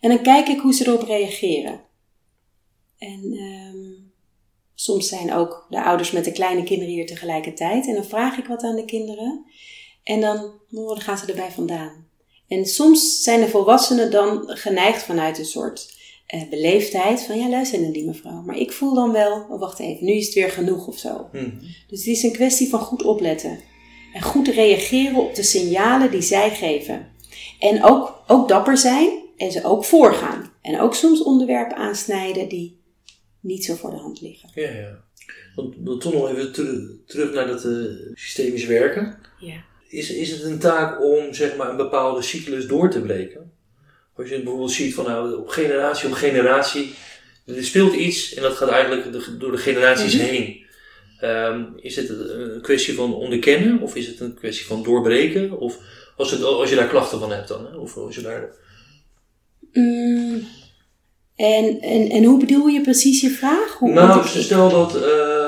En dan kijk ik hoe ze erop reageren. En ehm, soms zijn ook de ouders met de kleine kinderen hier tegelijkertijd. En dan vraag ik wat aan de kinderen. En dan, oh, dan gaan ze erbij vandaan. En soms zijn de volwassenen dan geneigd vanuit een soort eh, beleefdheid. Van ja, luister naar die mevrouw. Maar ik voel dan wel, oh, wacht even, nu is het weer genoeg of zo. Mhm. Dus het is een kwestie van goed opletten. En goed reageren op de signalen die zij geven. En ook, ook dapper zijn en ze ook voorgaan. En ook soms onderwerpen aansnijden die niet zo voor de hand liggen. Ja, ja. Want, want toch nog even teru- terug naar dat eh, systemisch werken. Ja. Is, is het een taak om zeg maar, een bepaalde cyclus door te breken? Als je het bijvoorbeeld ziet van nou, op generatie op generatie, er speelt iets en dat gaat eigenlijk de- door de generaties Mhm. heen. Ehm, is het een kwestie van onderkennen of is het een kwestie van doorbreken? Of als, het, als je daar klachten van hebt dan, hè? of als je daar... Mm, en, en, en hoe bedoel je precies je vraag? Hoe, Nou, stel dat ehm,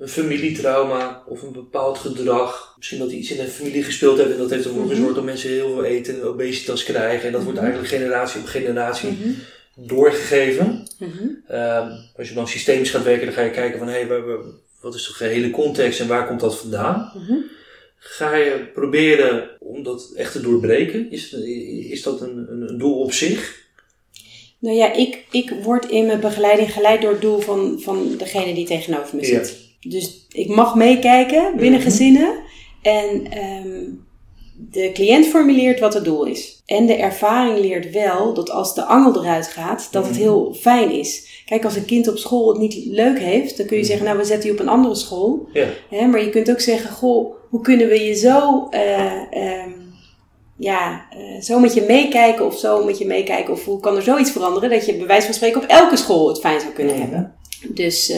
een familietrauma of een bepaald gedrag, misschien dat iets in een familie gespeeld heeft en dat heeft ervoor Mhm. gezorgd dat mensen heel veel eten en obesitas krijgen. En dat wordt Mhm. eigenlijk generatie op generatie Mhm, doorgegeven. Ehm, als je dan systemisch gaat werken, dan ga je kijken van hé, hey, wat is de gehele context en waar komt dat vandaan? Ga je proberen om dat echt te doorbreken? Is, is dat een, een, doel op zich? Nou ja, ik, ik word in mijn begeleiding geleid door het doel van, van degene die tegenover me Ja. zit. Dus ik mag meekijken binnen Mhm. gezinnen. En ehm, de cliënt formuleert wat het doel is. En de ervaring leert wel dat als de angel eruit gaat, dat het Mhm. heel fijn is. Kijk, als een kind op school het niet leuk heeft, dan kun je zeggen, nou we zetten je op een andere school. Ja. Hè, maar je kunt ook zeggen, goh, hoe kunnen we je zo, ehm, ja, eh, zo met je meekijken of zo met je meekijken of hoe kan er zoiets veranderen dat je bij wijze van spreken op elke school het fijn zou kunnen Mhm. hebben. Dus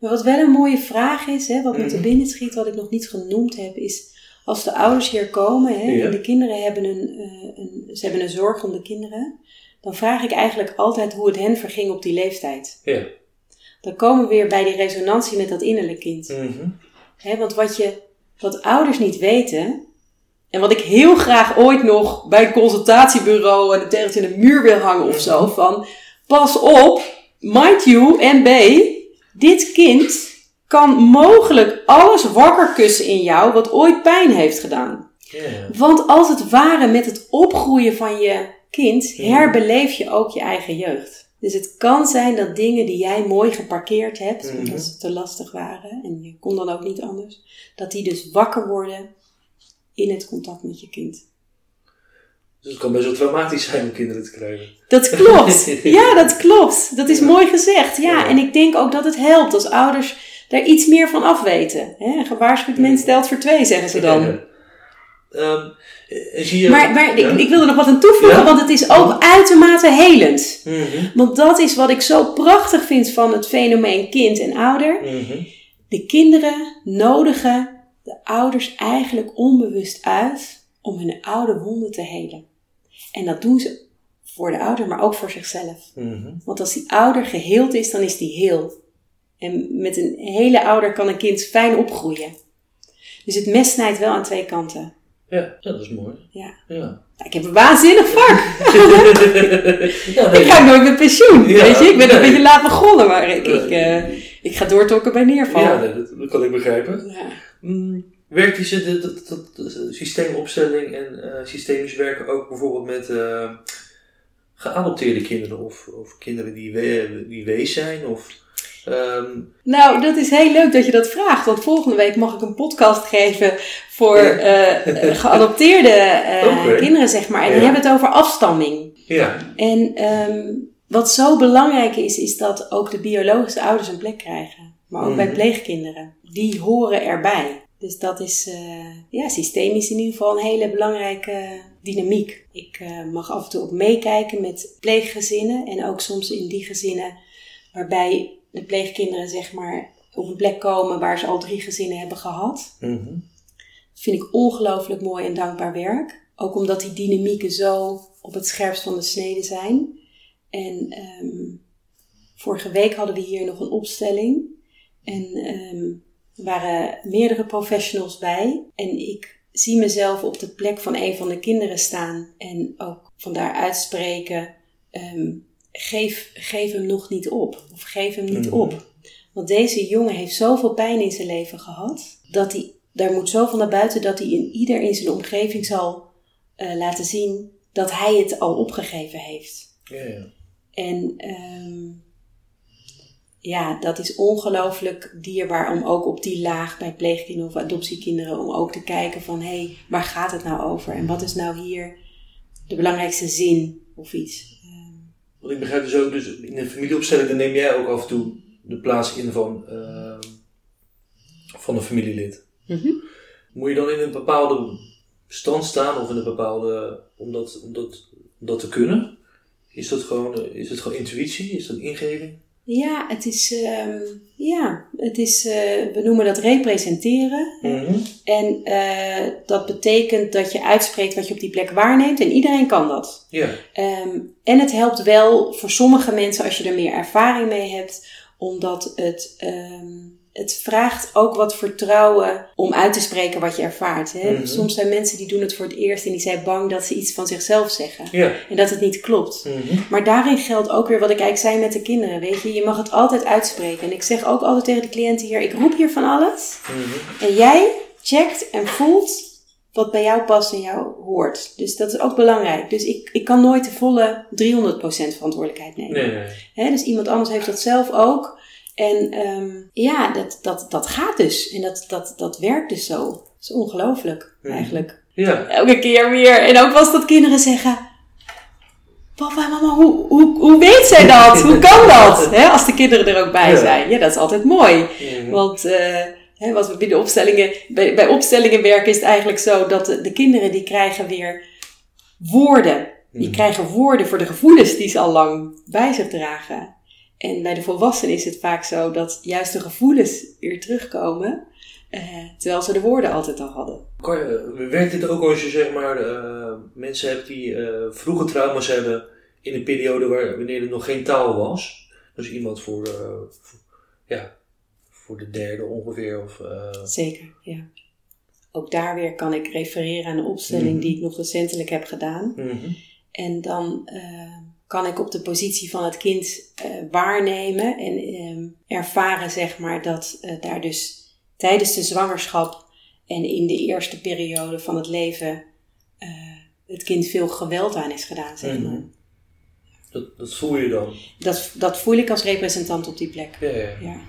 maar wat wel een mooie vraag is, hè, wat me te Mhm. binnen schiet, wat ik nog niet genoemd heb, is als de ouders hier komen hè, Ja. en de kinderen hebben een, eh, een, ze hebben een zorg om de kinderen, dan vraag ik eigenlijk altijd hoe het hen verging op die leeftijd. Ja. Dan komen we weer bij die resonantie met dat innerlijk kind. Mhm. Hè, want wat, je, wat ouders niet weten, en wat ik heel graag ooit nog bij een consultatiebureau en een tegeltje in de muur wil hangen of zo, van pas op, mind you, NB, dit kind kan mogelijk alles wakker kussen in jou wat ooit pijn heeft gedaan. Want als het ware met het opgroeien van je kind, herbeleef je ook je eigen jeugd. Dus het kan zijn dat dingen die jij mooi geparkeerd hebt, Mhm. omdat ze te lastig waren en je kon dan ook niet anders, dat die dus wakker worden in het contact met je kind. Dus het kan best wel traumatisch zijn om kinderen te krijgen. Dat klopt. Ja, dat klopt. Dat is Ja. mooi gezegd. Ja, Ja. en ik denk ook dat het helpt als ouders daar iets meer van afweten. Hè? Een gewaarschuwd mens stelt voor twee, zeggen ze dan. Ehm, je... Maar, maar Ja? ik, ik wil er nog wat aan toevoegen, Ja? want het is ook uitermate helend. Mhm. Want dat is wat ik zo prachtig vind van het fenomeen kind en ouder. Mhm. De kinderen nodigen de ouders eigenlijk onbewust uit om hun oude wonden te helen. En dat doen ze voor de ouder, maar ook voor zichzelf. Mhm. Want als die ouder geheeld is, dan is die heel. En met een hele ouder kan een kind fijn opgroeien. Dus het mes snijdt wel aan twee kanten. Ja, dat is mooi. Ja. Ja. Ik heb een waanzinnig vak. ja. Ik ga nooit met pensioen. Ja, weet je, ik ben een beetje laat begonnen, maar ik, ik, eh, ik ga doortokken bij neerval. Ja, dat kan ik begrijpen. Ja. Mm, Werkt die dat, dat, dat, dat systeemopstelling en eh, systemisch werken ook bijvoorbeeld met eh, geadopteerde kinderen of, of kinderen die, we, die wees zijn? Of, ehm, Nou, dat is heel leuk dat je dat vraagt. Want volgende week mag ik een podcast geven voor Ja. eh, geadopteerde kinderen, zeg maar. En Ja. die hebben het over afstamming. ja. En ehm, wat zo belangrijk is, is dat ook de biologische ouders een plek krijgen. Maar ook bij Mhm. pleegkinderen. Die horen erbij. Dus dat is eh, ja, systemisch in ieder geval een hele belangrijke dynamiek. Ik eh, mag af en toe ook meekijken met pleeggezinnen. En ook soms in die gezinnen waarbij de pleegkinderen zeg maar op een plek komen waar ze al drie gezinnen hebben gehad. Mhm. Dat vind ik ongelooflijk mooi en dankbaar werk. Ook omdat die dynamieken zo op het scherpst van de snede zijn. En ehm, vorige week hadden we hier nog een opstelling. En ehm, er waren meerdere professionals bij. En ik zie mezelf op de plek van een van de kinderen staan. En ook vandaar uitspreken. ehm, geef, geef hem nog niet op. Of geef hem niet Mhm. op. Want deze jongen heeft zoveel pijn in zijn leven gehad. Dat hij, daar moet zoveel naar buiten dat hij in ieder in zijn omgeving zal eh, laten zien dat hij het al opgegeven heeft. Ja, ja. En ehm, ja, dat is ongelooflijk dierbaar om ook op die laag bij pleegkinderen of adoptiekinderen, om ook te kijken van hé, hey, waar gaat het nou over? En wat is nou hier de belangrijkste zin of iets? Want ik begrijp dus ook, dus in een familieopstelling dan neem jij ook af en toe de plaats in van, ehm, van een familielid. mhm. Moet je dan in een bepaalde stand staan of in een bepaalde, om dat, om dat, om dat te kunnen? Is dat gewoon, is het gewoon intuïtie? Is dat ingeving? Ja, het is, ehm, ja, het is, eh, we noemen dat representeren. Mhm. En eh, dat betekent dat je uitspreekt wat je op die plek waarneemt. En iedereen kan dat. Ja. Ehm, en het helpt wel voor sommige mensen als je er meer ervaring mee hebt. Omdat het, ehm, het vraagt ook wat vertrouwen om uit te spreken wat je ervaart. Hè? Mhm. Soms zijn mensen die doen het voor het eerst en die zijn bang dat ze iets van zichzelf zeggen. Ja. En dat het niet klopt. Mhm. Maar daarin geldt ook weer wat ik eigenlijk zei met de kinderen. Weet je, je mag het altijd uitspreken. En ik zeg ook altijd tegen de cliënten hier: ik roep hier van alles. Mhm. En jij checkt en voelt wat bij jou past en jou hoort. Dus dat is ook belangrijk. Dus ik, ik kan nooit de volle 300% verantwoordelijkheid nemen. Nee, nee. Hè, dus iemand anders heeft dat zelf ook. En ehm, ja, dat, dat, dat gaat dus. En dat, dat, dat werkt dus zo. Dat is ongelooflijk, eigenlijk. Ja. Elke keer weer. En ook was dat kinderen zeggen... Papa, mama, hoe, hoe, hoe weet zij dat? Hoe kan dat? Als de kinderen er ook bij Ja. zijn. Ja, dat is altijd mooi. Want eh, wat we binnen opstellingen, bij, bij opstellingen werken is het eigenlijk zo dat de, de kinderen die krijgen weer woorden. Die Mhm. krijgen woorden voor de gevoelens die ze al lang bij zich dragen. En bij de volwassenen is het vaak zo dat juist de gevoelens weer terugkomen. eh, terwijl ze de woorden altijd al hadden. Kan je, werkt dit ook als je zeg maar eh, mensen hebt die eh, vroege trauma's hebben in een periode waar, wanneer er nog geen taal was? Dus iemand voor, voor- ja, voor de derde ongeveer of... Zeker, ja. Ook daar weer kan ik refereren aan een opstelling Mhm. die ik nog recentelijk heb gedaan. mhm. En dan kan ik op de positie van het kind eh, waarnemen en ehm, ervaren, zeg maar, dat eh, daar dus tijdens de zwangerschap en in de eerste periode van het leven eh, het kind veel geweld aan is gedaan, zeg Mhm. maar. dat, dat voel je dan. Dat, dat voel ik als representant op die plek. Ja, ja. Ja,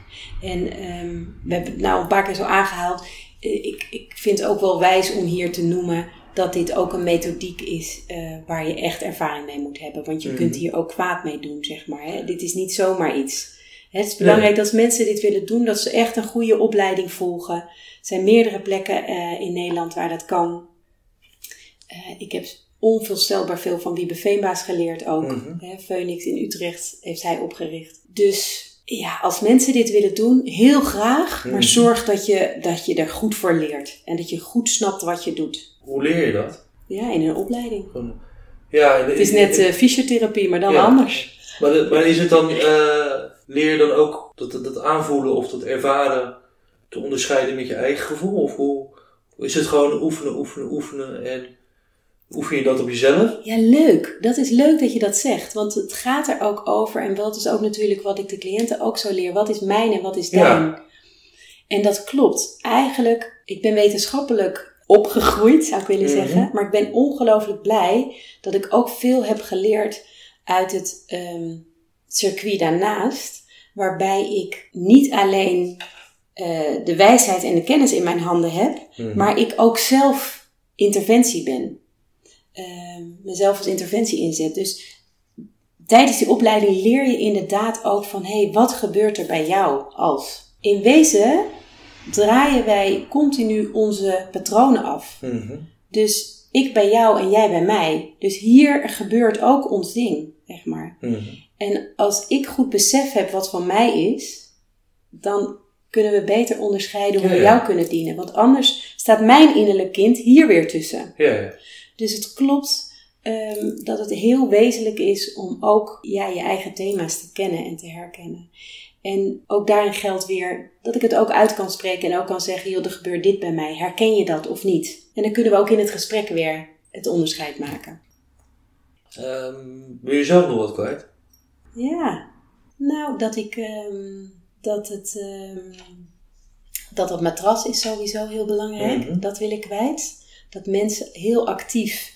en ehm, we hebben het nou een paar keer zo aangehaald. Eh, Ik, ik vind het ook wel wijs om hier te noemen dat dit ook een methodiek is eh, waar je echt ervaring mee moet hebben. Want je Mhm. kunt hier ook kwaad mee doen, zeg maar. Hè? Dit is niet zomaar iets. Het is belangrijk dat mensen dit willen doen, dat ze echt een goede opleiding volgen. Er zijn meerdere plekken eh, in Nederland waar dat kan. Eh, ik heb onvoorstelbaar veel van Wiebe Veenbaas geleerd ook. Hè, Phoenix in Utrecht heeft hij opgericht. Dus ja, als mensen dit willen doen, heel graag. Maar Mhm. zorg dat je, dat je er goed voor leert. En dat je goed snapt wat je doet. Hoe leer je dat? Ja, in een opleiding. Ja, Het is net eh, fysiotherapie, maar dan Ja. anders. Maar, de- maar is het dan, eh, leer je dan ook dat, dat, dat aanvoelen of dat ervaren te onderscheiden met je eigen gevoel? Of hoe, is het gewoon oefenen, oefenen, oefenen en oefen je dat op jezelf? Ja, leuk. Dat is leuk dat je dat zegt. Want het gaat er ook over. En dat is ook natuurlijk wat ik de cliënten ook zo leer. Wat is mijn en wat is Ja. dein? En dat klopt. Eigenlijk, ik ben wetenschappelijk opgegroeid, zou ik willen Mhm. zeggen. Maar ik ben ongelooflijk blij dat ik ook veel heb geleerd uit het ehm, circuit daarnaast. Waarbij ik niet alleen eh, de wijsheid en de kennis in mijn handen heb, Mhm. maar ik ook zelf interventie ben. Ehm, mezelf als interventie inzet. Dus tijdens die opleiding leer je inderdaad ook van hé, hey, wat gebeurt er bij jou als? In wezen draaien wij continu onze patronen af. Mhm. Dus ik bij jou en jij bij mij. Dus hier gebeurt ook ons ding, zeg maar. Mhm. En als ik goed besef heb wat van mij is, dan kunnen we beter onderscheiden hoe Ja, we ja. jou kunnen dienen. Want anders staat mijn innerlijk kind hier weer tussen. Ja, ja. Dus het klopt ehm, dat het heel wezenlijk is om ook ja, je eigen thema's te kennen en te herkennen. En ook daarin geldt weer dat ik het ook uit kan spreken en ook kan zeggen: joh, er gebeurt dit bij mij. Herken je dat of niet? En dan kunnen we ook in het gesprek weer het onderscheid maken. Ehm, wil je zelf nog wat kwijt? Ja, nou dat ik ehm, dat het dat dat matras is sowieso heel belangrijk. Mhm. Dat wil ik kwijt. Dat mensen heel actief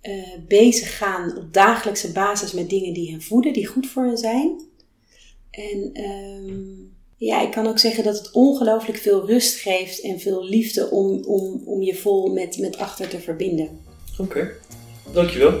eh, bezig gaan op dagelijkse basis met dingen die hen voeden, die goed voor hen zijn. En ehm, ja, ik kan ook zeggen dat het ongelooflijk veel rust geeft en veel liefde om, om, om je vol met, met achter te verbinden. Oké, dankjewel.